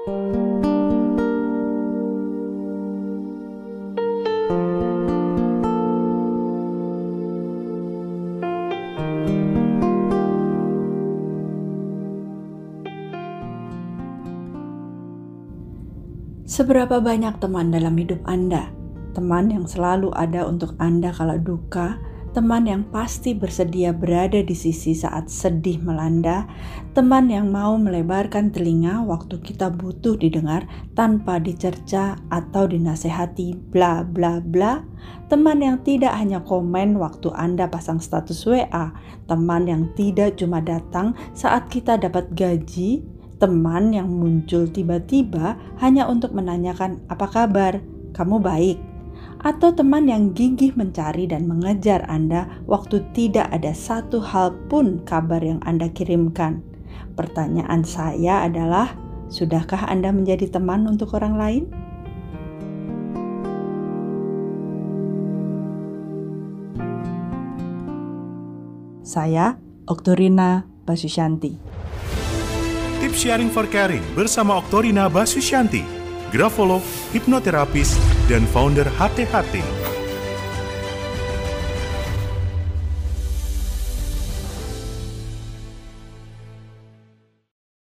Seberapa banyak teman dalam hidup Anda? Teman yang selalu ada untuk Anda kalau duka, teman yang pasti bersedia berada di sisi saat sedih melanda, teman yang mau melebarkan telinga waktu kita butuh didengar tanpa dicerca atau dinasehati bla bla bla, teman yang tidak hanya komen waktu Anda pasang status WA, teman yang tidak cuma datang saat kita dapat gaji, teman yang muncul tiba-tiba hanya untuk menanyakan apa kabar, kamu baik, atau teman yang gigih mencari dan mengejar Anda waktu tidak ada satu hal pun kabar yang Anda kirimkan. Pertanyaan saya adalah, sudahkah Anda menjadi teman untuk orang lain? Saya, Oktorina Basusyanti. Tips Sharing for Caring bersama Oktorina Basusyanti, grafolog, hipnoterapis, dan founder HTHT.